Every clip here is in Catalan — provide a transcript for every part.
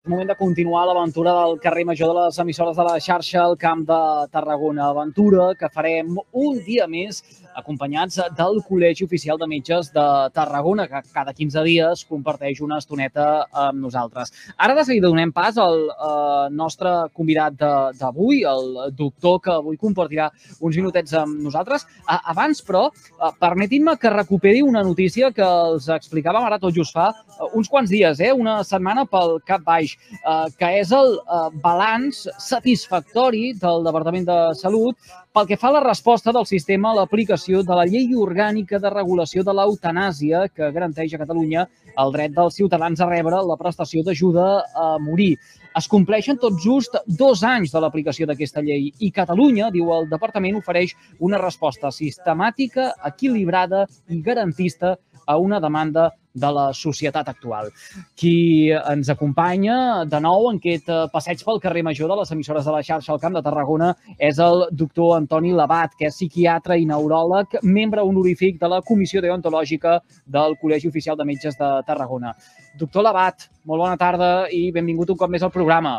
És moment de continuar l'aventura del carrer Major de les emissores de la xarxa al Camp de Tarragona. Aventura que farem un dia més acompanyats del Col·legi Oficial de Metges de Tarragona, que cada 15 dies comparteix una estoneta amb nosaltres. Ara de seguida donem pas al eh, nostre convidat d'avui, el doctor que avui compartirà uns minutets amb nosaltres. A, abans, però, eh, permetin-me que recuperi una notícia que els explicàvem ara tot just fa eh, uns quants dies, eh, una setmana pel cap baix mateix, eh, que és el eh, balanç satisfactori del Departament de Salut pel que fa a la resposta del sistema a l'aplicació de la llei orgànica de regulació de l'eutanàsia que garanteix a Catalunya el dret dels ciutadans a rebre la prestació d'ajuda a morir. Es compleixen tot just dos anys de l'aplicació d'aquesta llei i Catalunya, diu el departament, ofereix una resposta sistemàtica, equilibrada i garantista a una demanda de la societat actual. Qui ens acompanya de nou en aquest eh, passeig pel carrer Major de les emissores de la xarxa al Camp de Tarragona és el doctor Antoni Labat, que és psiquiatre i neuròleg, membre honorífic de la Comissió Deontològica del Col·legi Oficial de Metges de Tarragona. Doctor Labat, molt bona tarda i benvingut un cop més al programa.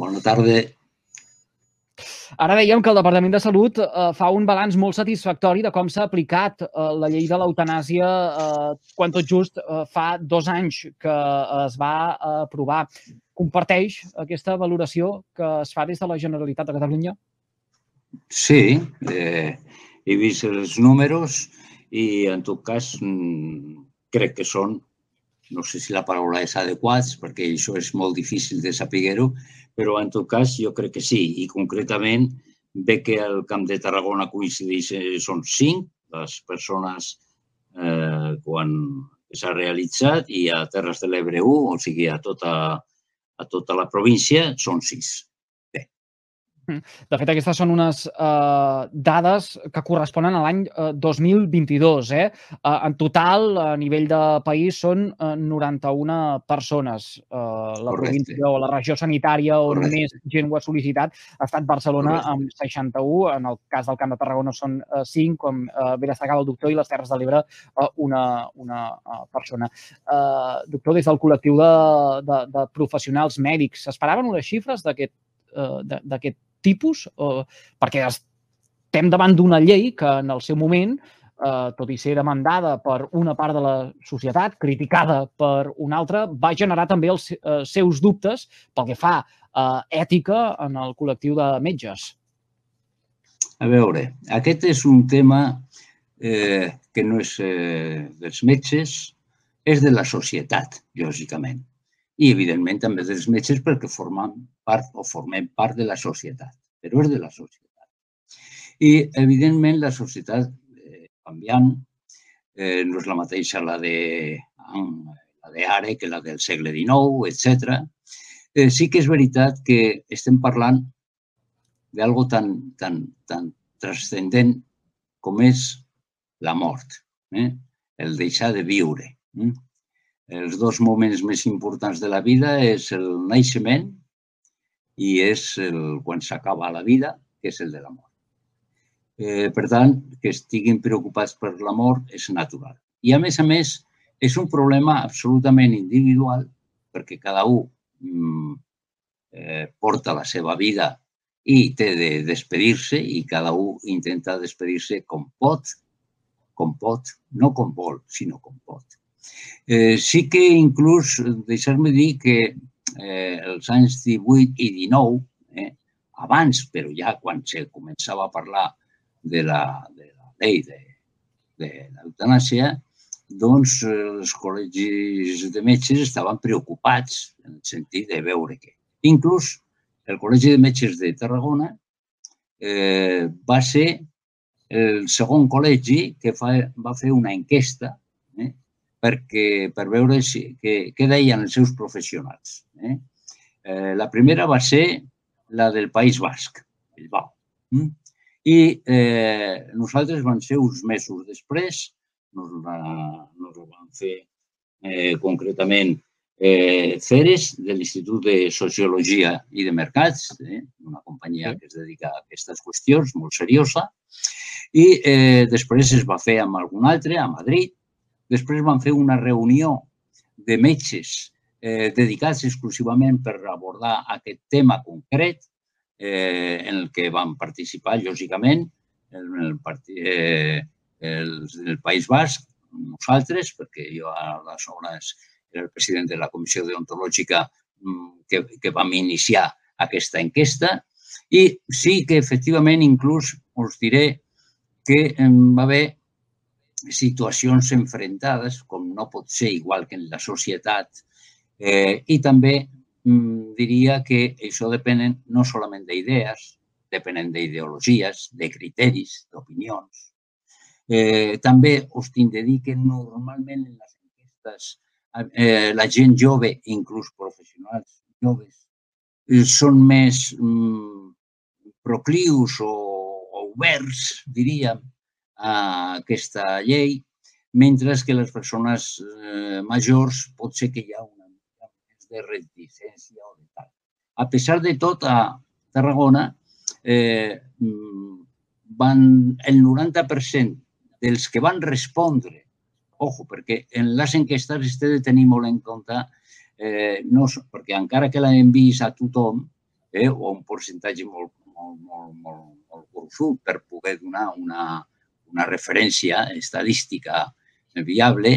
Bona tarda Ara dèiem que el Departament de Salut eh, fa un balanç molt satisfactori de com s'ha aplicat eh, la llei de l'eutanàsia eh, quan tot just eh, fa dos anys que es va eh, aprovar. Comparteix aquesta valoració que es fa des de la Generalitat de Catalunya? Sí, eh, he vist els números i en tot cas mm, crec que són, no sé si la paraula és adequats, perquè això és molt difícil de saber-ho, però en tot cas jo crec que sí. I concretament ve que el Camp de Tarragona coincideix, eh, són cinc les persones eh, quan s'ha realitzat i a Terres de l'Ebre 1, o sigui, a tota, a tota la província, són sis. De fet, aquestes són unes uh, dades que corresponen a l'any uh, 2022. Eh? Uh, en total, a nivell de país, són uh, 91 persones. Uh, la Correcte. província o la regió sanitària on Correcte. més gent ho ha sol·licitat ha estat Barcelona Correcte. amb 61. En el cas del Camp de Tarragona són uh, 5, com uh, bé destacava el doctor, i les Terres de l'Ebre uh, una, una uh, persona. Uh, doctor, des del col·lectiu de, de, de professionals mèdics, s'esperaven unes xifres d'aquest d'aquest tipus, eh, perquè estem davant d'una llei que en el seu moment, eh, tot i ser demandada per una part de la societat, criticada per una altra, va generar també els eh, seus dubtes pel que fa a eh, ètica en el col·lectiu de metges. A veure, aquest és un tema eh, que no és eh, dels metges, és de la societat, lògicament. I, evidentment, també dels metges perquè formen part o formem part de la societat, però és de la societat. I, evidentment, la societat eh, canviant eh, no és la mateixa la de, la de ara que la del segle XIX, etc. Eh, sí que és veritat que estem parlant d'algo tan, tan, tan transcendent com és la mort, eh? el deixar de viure. Eh? Els dos moments més importants de la vida és el naixement i és el, quan s'acaba la vida, que és el de la mort. Eh, per tant, que estiguin preocupats per la mort és natural. I, a més a més, és un problema absolutament individual perquè cada un mm, eh, porta la seva vida i té de despedir-se i cada un intenta despedir-se com pot, com pot, no com vol, sinó com pot. Eh, sí que inclús, deixar-me dir que eh, els anys 18 i 19, eh, abans, però ja quan se començava a parlar de la, de la llei de, de l'eutanàsia, doncs els col·legis de metges estaven preocupats en el sentit de veure que. Inclús el Col·legi de Metges de Tarragona eh, va ser el segon col·legi que fa, va fer una enquesta perquè, per veure si, què, què deien els seus professionals. Eh? Eh, la primera va ser la del País Basc, Bilbao. Mm? I eh, nosaltres van ser uns mesos després, nos, la, nos ho van fer eh, concretament eh, Ceres, de l'Institut de Sociologia i de Mercats, eh, una companyia que es dedica a aquestes qüestions, molt seriosa, i eh, després es va fer amb algun altre, a Madrid, Després van fer una reunió de metges eh, dedicats exclusivament per abordar aquest tema concret eh, en el que van participar, lògicament, el, el, eh, el, el País Basc, nosaltres, perquè jo aleshores era el president de la comissió deontològica mm, que, que vam iniciar aquesta enquesta. I sí que efectivament inclús us diré que va haver situacions enfrentades, com no pot ser igual que en la societat, eh, i també mm, diria que això depenen no solament d'idees, depenen d'ideologies, de criteris, d'opinions. Eh, també us tinc de dir que normalment en les enquestes eh, la gent jove, inclús professionals joves, eh, són més mm, proclius o, o oberts, diríem, a aquesta llei, mentre que les persones eh, majors pot ser que hi ha una mica més de reticència o de tal. A pesar de tot, a Tarragona eh, mm, van, el 90% dels que van respondre, ojo, perquè en les enquestes es té de tenir molt en compte, eh, no, perquè encara que l'enviïs a tothom, eh, o un percentatge molt, molt, molt, molt, molt gruixut per poder donar una, una referència estadística viable,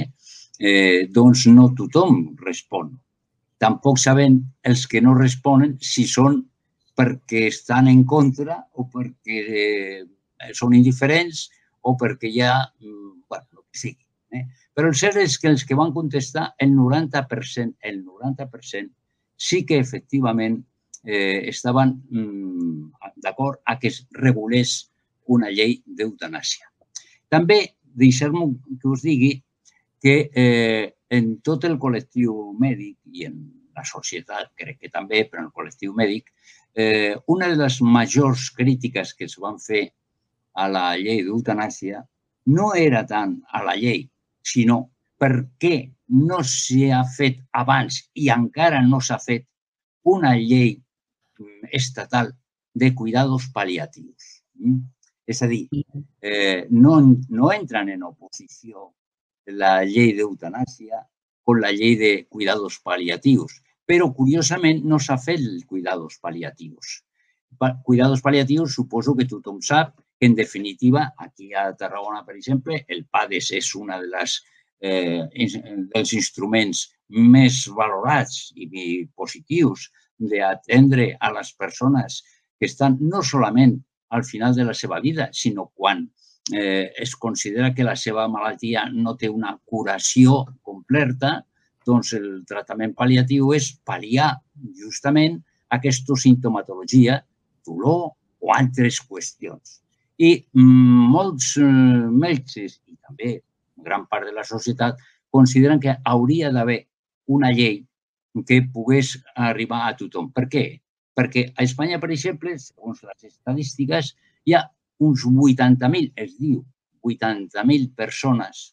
eh, doncs no tothom respon. Tampoc saben els que no responen si són perquè estan en contra o perquè eh, són indiferents o perquè ha, mm, bueno, el que sigui. Eh? Però el cert és que els que van contestar, el 90%, el 90% sí que efectivament eh, estaven mm, d'acord a que es regulés una llei d'eutanàsia. També deixar-me que us digui que eh, en tot el col·lectiu mèdic i en la societat, crec que també, però en el col·lectiu mèdic, eh, una de les majors crítiques que es van fer a la llei d'eutanàsia no era tant a la llei, sinó per què no s'hi ha fet abans i encara no s'ha fet una llei mm, estatal de cuidados paliatius. És a dir, eh, no, no entran en oposició la llei d'eutanàsia con la llei de cuidados paliatius, però curiosament no s'ha fet el cuidados paliatius. Cuidados paliatius suposo que tothom sap en definitiva, aquí a Tarragona, per exemple, el PADES és una de les, eh, dels instruments més valorats i positius d'atendre a les persones que estan no solament al final de la seva vida, sinó quan eh, es considera que la seva malaltia no té una curació completa, doncs el tractament pal·liatiu és pal·liar justament aquesta sintomatologia, dolor o altres qüestions. I molts eh, metges i també gran part de la societat consideren que hauria d'haver una llei que pogués arribar a tothom. Per què? Perquè a Espanya, per exemple, segons les estadístiques, hi ha uns 80.000, es diu, 80.000 persones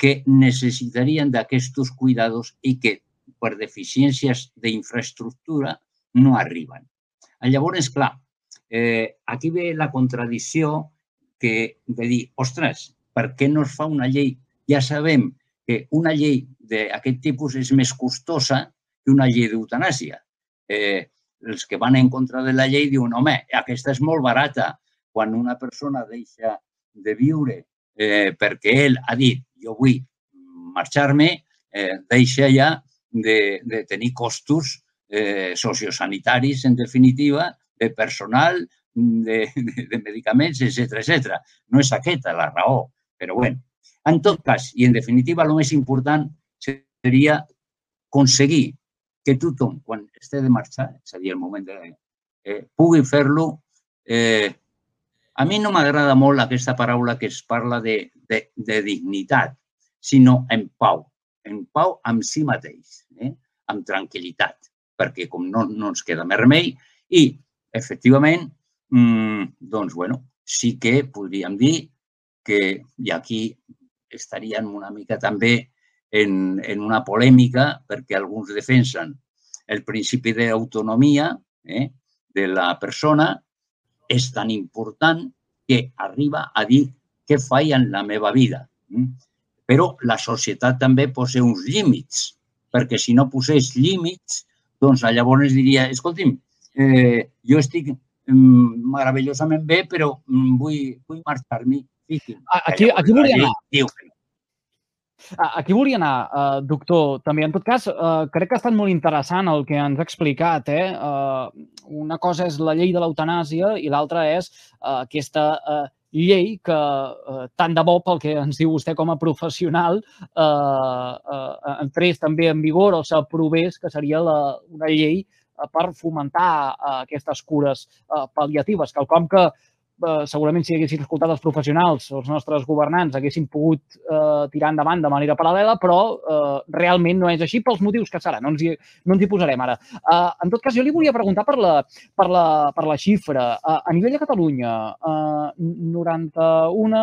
que necessitarien d'aquests cuidados i que per deficiències d'infraestructura no arriben. Llavors, clar, eh, aquí ve la contradicció que de dir, ostres, per què no es fa una llei? Ja sabem que una llei d'aquest tipus és més costosa que una llei d'eutanàsia. Eh, els que van en contra de la llei diuen, home, aquesta és molt barata. Quan una persona deixa de viure eh, perquè ell ha dit, jo vull marxar-me, eh, deixa ja de, de tenir costos eh, sociosanitaris, en definitiva, de personal, de, de, de medicaments, etc etc. No és aquesta la raó, però bueno. En tot cas, i en definitiva, el més important seria aconseguir que tothom, quan esté de marxar, és a dir, el moment de... Eh, pugui fer-lo. Eh, a mi no m'agrada molt aquesta paraula que es parla de, de, de dignitat, sinó en pau. En pau amb si mateix, eh? amb tranquil·litat, perquè com no, no ens queda més remei, i efectivament, mmm, doncs, bueno, sí que podríem dir que, i aquí estaríem una mica també en, en una polèmica, perquè alguns defensen el principi d'autonomia eh, de la persona, és tan important que arriba a dir què faig en la meva vida. Mm? Però la societat també posa uns límits perquè si no posés límits, doncs llavors diria, escolti'm, eh, jo estic mm, meravellosament bé, però mm, vull, vull marxar-m'hi. Aquí, aquí volia anar. Diu. Aquí volia anar, uh, doctor, també. En tot cas, uh, crec que ha estat molt interessant el que ens ha explicat. Eh? Uh, una cosa és la llei de l'eutanàsia i l'altra és uh, aquesta uh, llei que eh, tant de bo pel que ens diu vostè com a professional eh, eh, entrés també en vigor o s'aprovés que seria la, una llei eh, per fomentar eh, aquestes cures eh, pal·liatives, quelcom que eh, segurament si haguessin escoltat els professionals, els nostres governants, haguessin pogut eh, tirar endavant de manera paral·lela, però eh, realment no és així pels motius que serà. No ens hi, no ens hi posarem ara. Eh, en tot cas, jo li volia preguntar per la, per la, per la xifra. Eh, a nivell de Catalunya, eh, 91,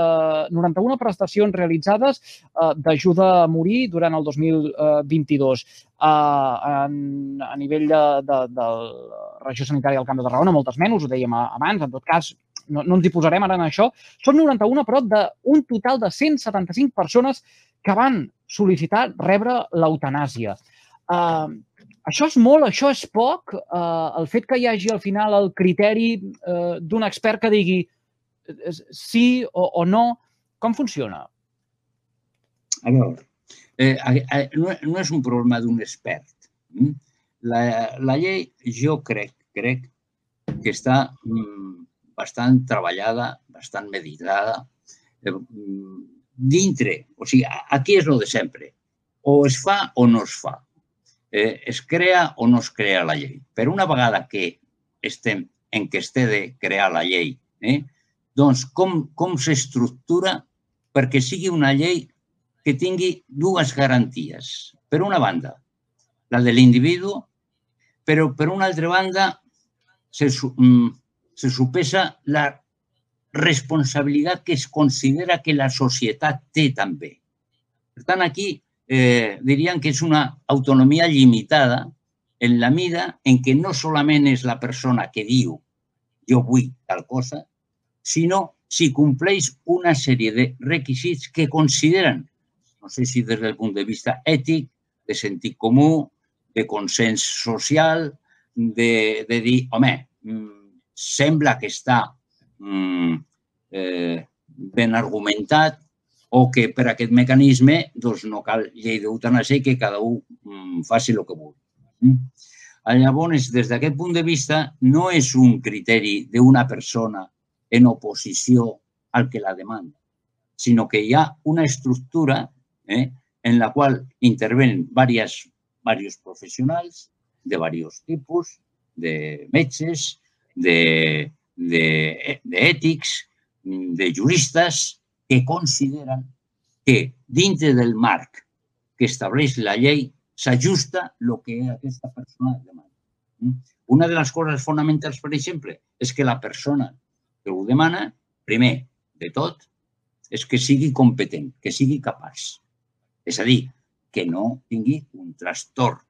eh, 91 prestacions realitzades eh, d'ajuda a morir durant el 2022 a, a nivell de, de, de regió sanitària del Camp de Tarragona, moltes menys, ho dèiem abans, en tot cas, no, no ens hi posarem ara en això. Són 91 però d'un total de 175 persones que van sol·licitar rebre l'eutanàsia. Uh, això és molt, això és poc. Uh, el fet que hi hagi al final el criteri uh, d'un expert que digui sí o, o no, com funciona? A veure, eh, no, no és un problema d'un expert. Mm? La, la llei, jo crec, crec que està mm, bastant treballada, bastant meditada, eh, mm, dintre, o sigui, aquí és el de sempre. O es fa o no es fa. Eh, es crea o no es crea la llei. Per una vegada que estem en què es té de crear la llei, eh, doncs com, com s'estructura perquè sigui una llei que tingui dues garanties. Per una banda, la de l'individu, però per una altra banda se, mm, se supesa la responsabilitat que es considera que la societat té també. Per tant, aquí eh, dirien que és una autonomia limitada en la mida en què no solament és la persona que diu jo vull tal cosa, sinó si compleix una sèrie de requisits que consideren no sé si des del punt de vista ètic, de sentit comú, de consens social, de, de dir, home, mm, sembla que està mm, eh, ben argumentat o que per aquest mecanisme doncs, no cal llei d'eutanàsia i que cada un mm, faci el que vulgui. Mm? Llavors, des d'aquest punt de vista, no és un criteri d'una persona en oposició al que la demanda, sinó que hi ha una estructura ¿eh? en la cual intervienen varias, varios profesionals de varios tipos, de metges, de, de, de ètics, de juristes, que consideren que dintre del marc que estableix la llei s'ajusta el que aquesta persona demana. Mm? Una de les coses fonamentals, per exemple, és que la persona que ho demana, primer de tot, és que sigui competent, que sigui capaç. És a dir, que no tingui un trastorn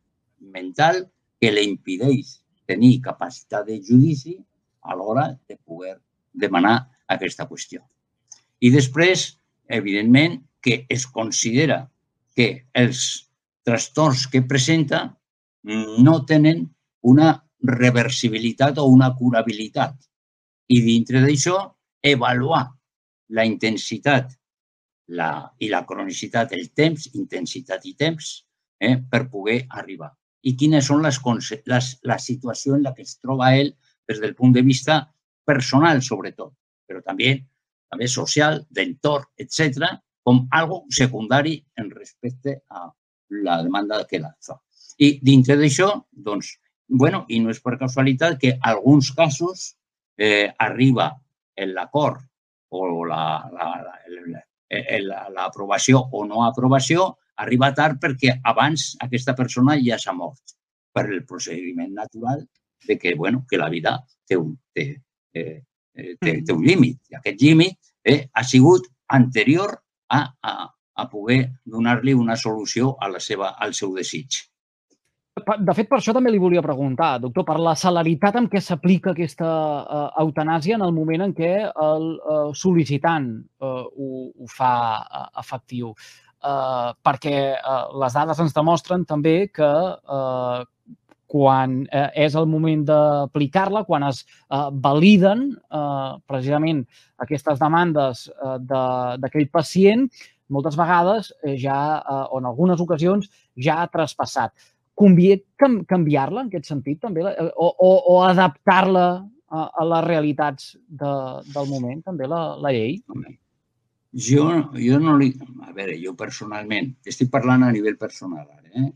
mental que li impedeix tenir capacitat de judici a l'hora de poder demanar aquesta qüestió. I després, evidentment, que es considera que els trastorns que presenta no tenen una reversibilitat o una curabilitat. I dintre d'això, avaluar la intensitat la, i la cronicitat, el temps, intensitat i temps, eh, per poder arribar. I quines són les, les, la situació en la que es troba ell des del punt de vista personal, sobretot, però també, també social, d'entorn, etc., com algo secundari en respecte a la demanda que la fa. I dintre d'això, doncs, bueno, i no és per casualitat que alguns casos eh, arriba l'acord o la, la, la, Eh, l'aprovació o no aprovació arriba tard perquè abans aquesta persona ja s'ha mort per el procediment natural de que, bueno, que la vida té un, té, eh, eh té, té un límit. I aquest límit eh, ha sigut anterior a, a, a poder donar-li una solució a la seva, al seu desig. De fet, per això també li volia preguntar, doctor, per la celeritat amb què s'aplica aquesta uh, eutanàsia en el moment en què el uh, sol·licitant uh, ho, ho fa uh, efectiu. eh, perquè eh, les dades ens demostren també que eh, quan eh, és el moment d'aplicar-la, quan es eh, validen eh, precisament aquestes demandes eh, d'aquell de, pacient, moltes vegades ja, o en algunes ocasions, ja ha traspassat. Convé canviar-la en aquest sentit també o, o, o adaptar-la a, a les realitats de, del moment, també la, la llei? Jo, jo no li... A veure, jo personalment, estic parlant a nivell personal ara, eh?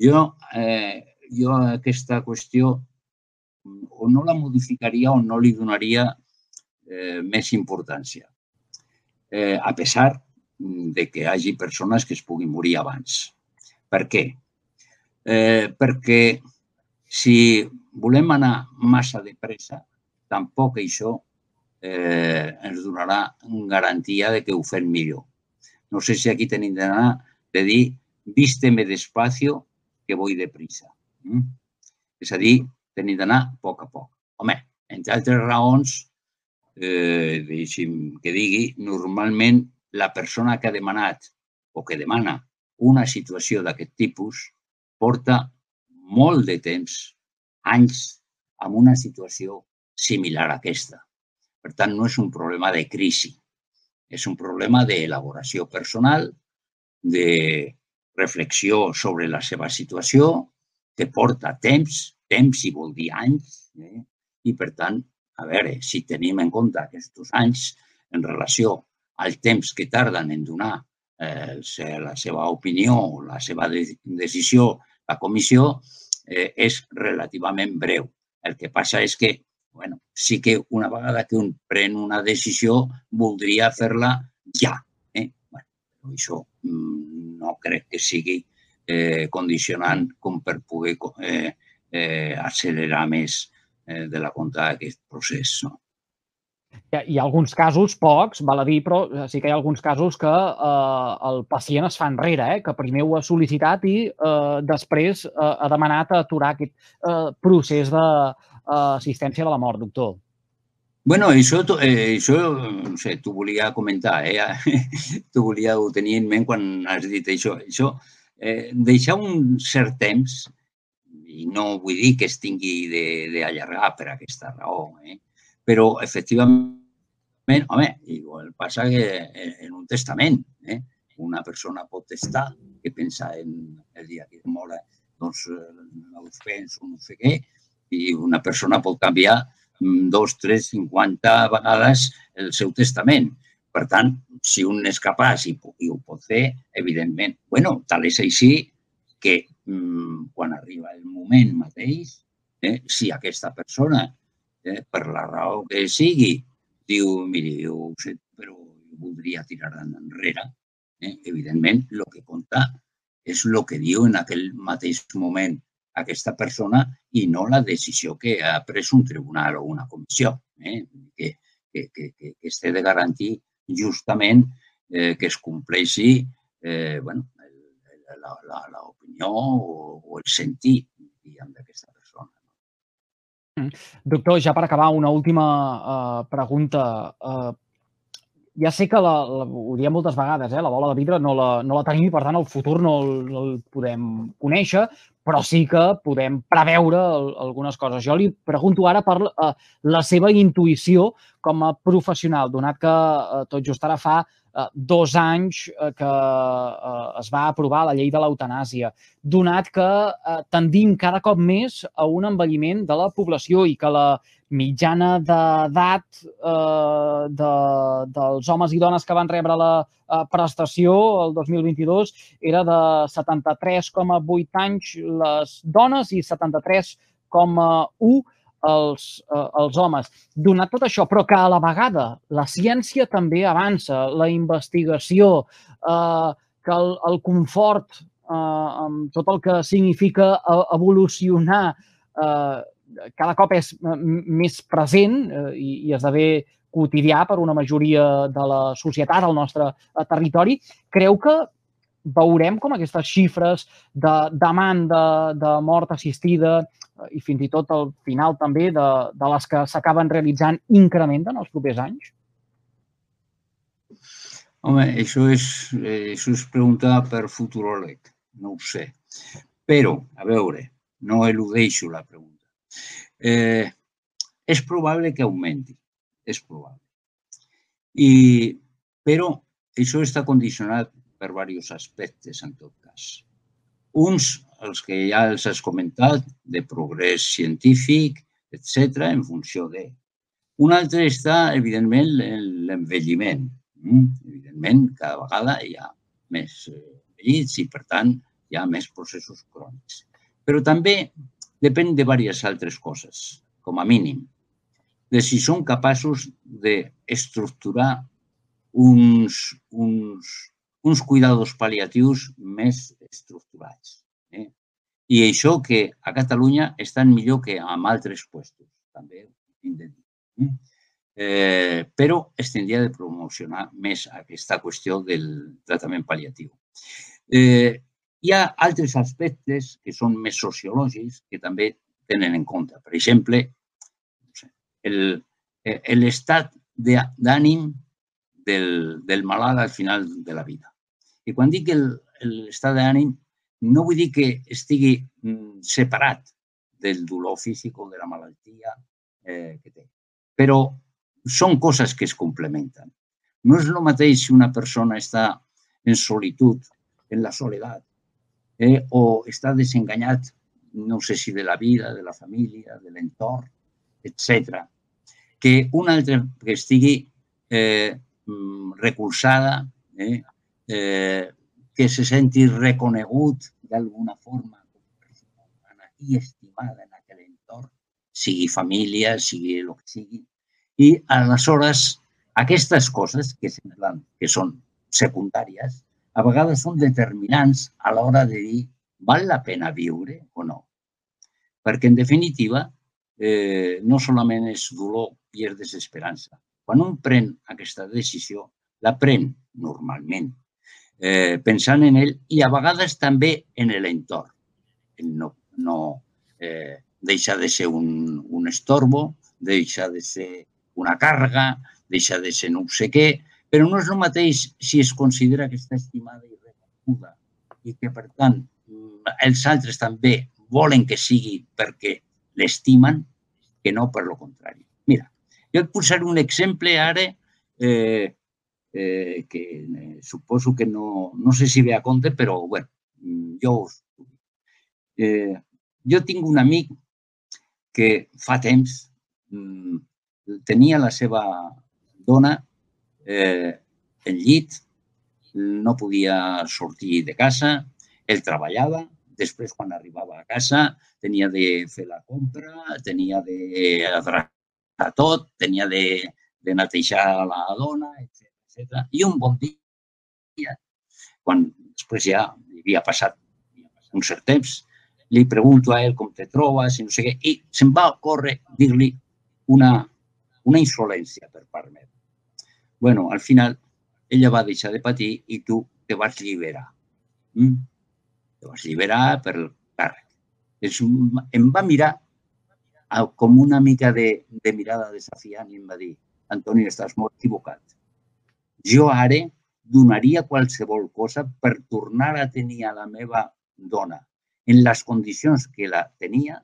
Jo eh, jo aquesta qüestió o no la modificaria o no li donaria eh, més importància. Eh, a pesar de que hi hagi persones que es puguin morir abans. Per què? Eh, perquè si volem anar massa de pressa, tampoc això eh, ens donarà garantia de que ho fem millor. No sé si aquí tenim d'anar de dir vísteme despacio que voy deprisa. Mm? És a dir, tenim d'anar a poc a poc. Home, entre altres raons, eh, deixi'm que digui, normalment la persona que ha demanat o que demana una situació d'aquest tipus porta molt de temps, anys, amb una situació similar a aquesta. Per tant, no és un problema de crisi, és un problema d'elaboració personal, de reflexió sobre la seva situació que porta temps, temps i vol dir anys, eh? i per tant, a veure, si tenim en compte aquests anys en relació al temps que tarden en donar eh, la seva opinió la seva de decisió la comissió, eh, és relativament breu. El que passa és que, bueno, sí que una vegada que un pren una decisió, voldria fer-la ja. Eh? Bueno, però això mm, no crec que sigui eh, condicionant com per poder eh, eh, accelerar més eh, de la compta d'aquest procés. No? Hi ha, hi ha alguns casos, pocs, val a dir, però sí que hi ha alguns casos que eh, el pacient es fa enrere, eh, que primer ho ha sol·licitat i eh, després eh, ha demanat aturar aquest eh, procés d'assistència de, eh, de la mort, doctor. Bueno, això, eh, això no sé, t'ho volia comentar, eh? t'ho volia tenir en ment quan has dit això. Això eh, deixar un cert temps, i no vull dir que es tingui d'allargar per aquesta raó, eh? Però efectivament, home, igual passa que en un testament, eh? una persona pot estar que pensa en el dia que mora, doncs els fens o no sé què, i una persona pot canviar mm, dos, tres, cinquanta vegades el seu testament. Per tant, si un és capaç i, i ho pot fer, evidentment. bueno, tal és així que mmm, quan arriba el moment mateix, eh, si aquesta persona, eh, per la raó que sigui, diu, miri, jo ho sé, però voldria tirar enrere, eh, evidentment, el que compta és el que diu en aquell mateix moment aquesta persona i no la decisió que ha pres un tribunal o una comissió, eh, que, que, que, que, que esté de garantir justament eh, que es compleixi eh, bueno, l'opinió o, o el sentit d'aquesta persona. Doctor, ja per acabar, una última uh, pregunta. Uh, ja sé que, la, la, ho diem moltes vegades, eh, la bola de vidre no la, no la tenim i, per tant, el futur no el, no el podem conèixer, però sí que podem preveure algunes coses. Jo li pregunto ara per uh, la seva intuïció com a professional, donat que uh, tot just ara fa uh, dos anys uh, que es va aprovar la llei de l'eutanàsia, donat que tendim cada cop més a un envelliment de la població i que la mitjana d'edat eh, de, dels homes i dones que van rebre la eh, prestació el 2022 era de 73,8 anys les dones i 73,1 els, eh, els homes. Donat tot això, però que a la vegada la ciència també avança, la investigació, eh, que el, el confort, eh, amb tot el que significa eh, evolucionar eh, cada cop és més present eh, i, i esdevé quotidià per una majoria de la societat al nostre eh, territori, creu que veurem com aquestes xifres de demanda de mort assistida i fins i tot al final també de, de les que s'acaben realitzant incrementen els propers anys? Home, això és, eh, això és preguntar per futuròleg, no ho sé. Però, a veure, no eludeixo la pregunta. Eh, és probable que augmenti, és probable. I, però això està condicionat per diversos aspectes, en tot cas. Uns, els que ja els has comentat, de progrés científic, etc en funció de. Un altre està, evidentment, l'envelliment. Mm? Evidentment, cada vegada hi ha més eh, envellits i, per tant, hi ha més processos crònics. Però també depèn de diverses altres coses, com a mínim, de si són capaços d'estructurar uns, uns, uns cuidados paliatius més estructurats. Eh? I això que a Catalunya estan millor que en altres puestos, també hem de dir. Eh? Eh, però es tindria de promocionar més aquesta qüestió del tractament paliatiu. Eh, hi ha altres aspectes que són més sociològics que també tenen en compte. Per exemple, eh, l'estat d'ànim del, del malalt al final de la vida. I quan dic l'estat d'ànim, no vull dir que estigui mm, separat del dolor físic o de la malaltia eh, que té. Però són coses que es complementen. No és el mateix si una persona està en solitud, en la soledat, eh, o està desenganyat, no sé si de la vida, de la família, de l'entorn, etc., que un altre que estigui eh, mm, recolzada, eh, eh, que se senti reconegut d'alguna forma i estimada en aquell entorn, sigui família, sigui el que sigui. I aleshores aquestes coses que semblen que són secundàries, a vegades són determinants a l'hora de dir val la pena viure o no. Perquè, en definitiva, eh, no solament és dolor i és desesperança. Quan un pren aquesta decisió, la pren normalment eh, pensant en ell i a vegades també en l'entorn. No, no eh, deixa de ser un, un estorbo, deixa de ser una càrrega, deixa de ser no sé què, però no és el mateix si es considera que està estimada i reconeguda i que, per tant, els altres també volen que sigui perquè l'estimen que no per lo contrari. Mira, jo et posaré un exemple ara eh, eh, que eh, suposo que no, no sé si ve a compte, però bueno, mm, jo us eh, jo tinc un amic que fa temps mm, tenia la seva dona eh, en llit, no podia sortir de casa, ell treballava, després quan arribava a casa tenia de fer la compra, tenia de adreçar tot, tenia de, de netejar la dona, etc etc. I un bon dia, quan després ja havia passat un cert temps, li pregunto a ell com te trobes i no sé què, i se'm va córrer dir-li una, una insolència per part meva. bueno, al final, ella va deixar de patir i tu te vas alliberar. Mm? Te vas alliberar per el càrrec. És, em va mirar com una mica de, de mirada desafiant i em va dir Antoni, estàs molt equivocat. Jo ara donaria qualsevol cosa per tornar a tenir a la meva dona en les condicions que la tenia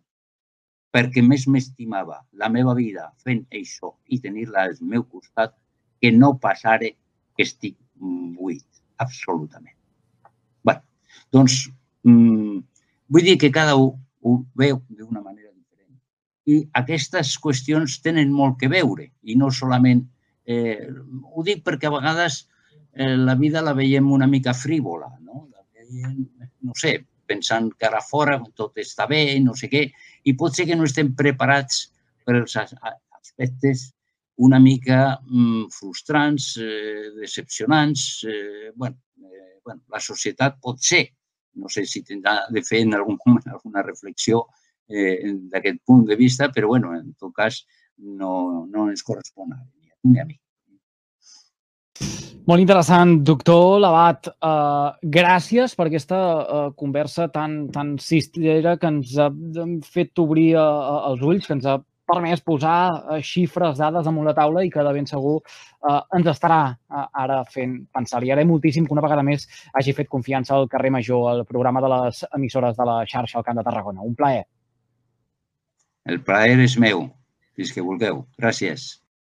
perquè més m'estimava la meva vida fent això i tenir-la al meu costat que no passara que estic buit, absolutament. Bé, doncs, mmm, vull dir que cada un ho veu d'una manera diferent. I aquestes qüestions tenen molt que veure i no solament Eh, ho dic perquè a vegades eh, la vida la veiem una mica frívola, no? La veiem, no sé, pensant que ara fora tot està bé, no sé què, i pot ser que no estem preparats per als aspectes una mica mm, frustrants, eh, decepcionants. Eh, bueno, eh, bueno, la societat pot ser, no sé si tindrà de fer en algun moment alguna reflexió eh, d'aquest punt de vista, però bueno, en tot cas no, no ens correspon ara ni a mi. Molt interessant, doctor Labat. Uh, gràcies per aquesta uh, conversa tan, tan cistera que ens ha fet obrir uh, els ulls, que ens ha permès posar eh, xifres, dades damunt la taula i que de ben segur eh, ens estarà eh, ara fent pensar. Li agraïm moltíssim que una vegada més hagi fet confiança al carrer Major, al programa de les emissores de la xarxa al Camp de Tarragona. Un plaer. El plaer és meu, fins que vulgueu. Gràcies.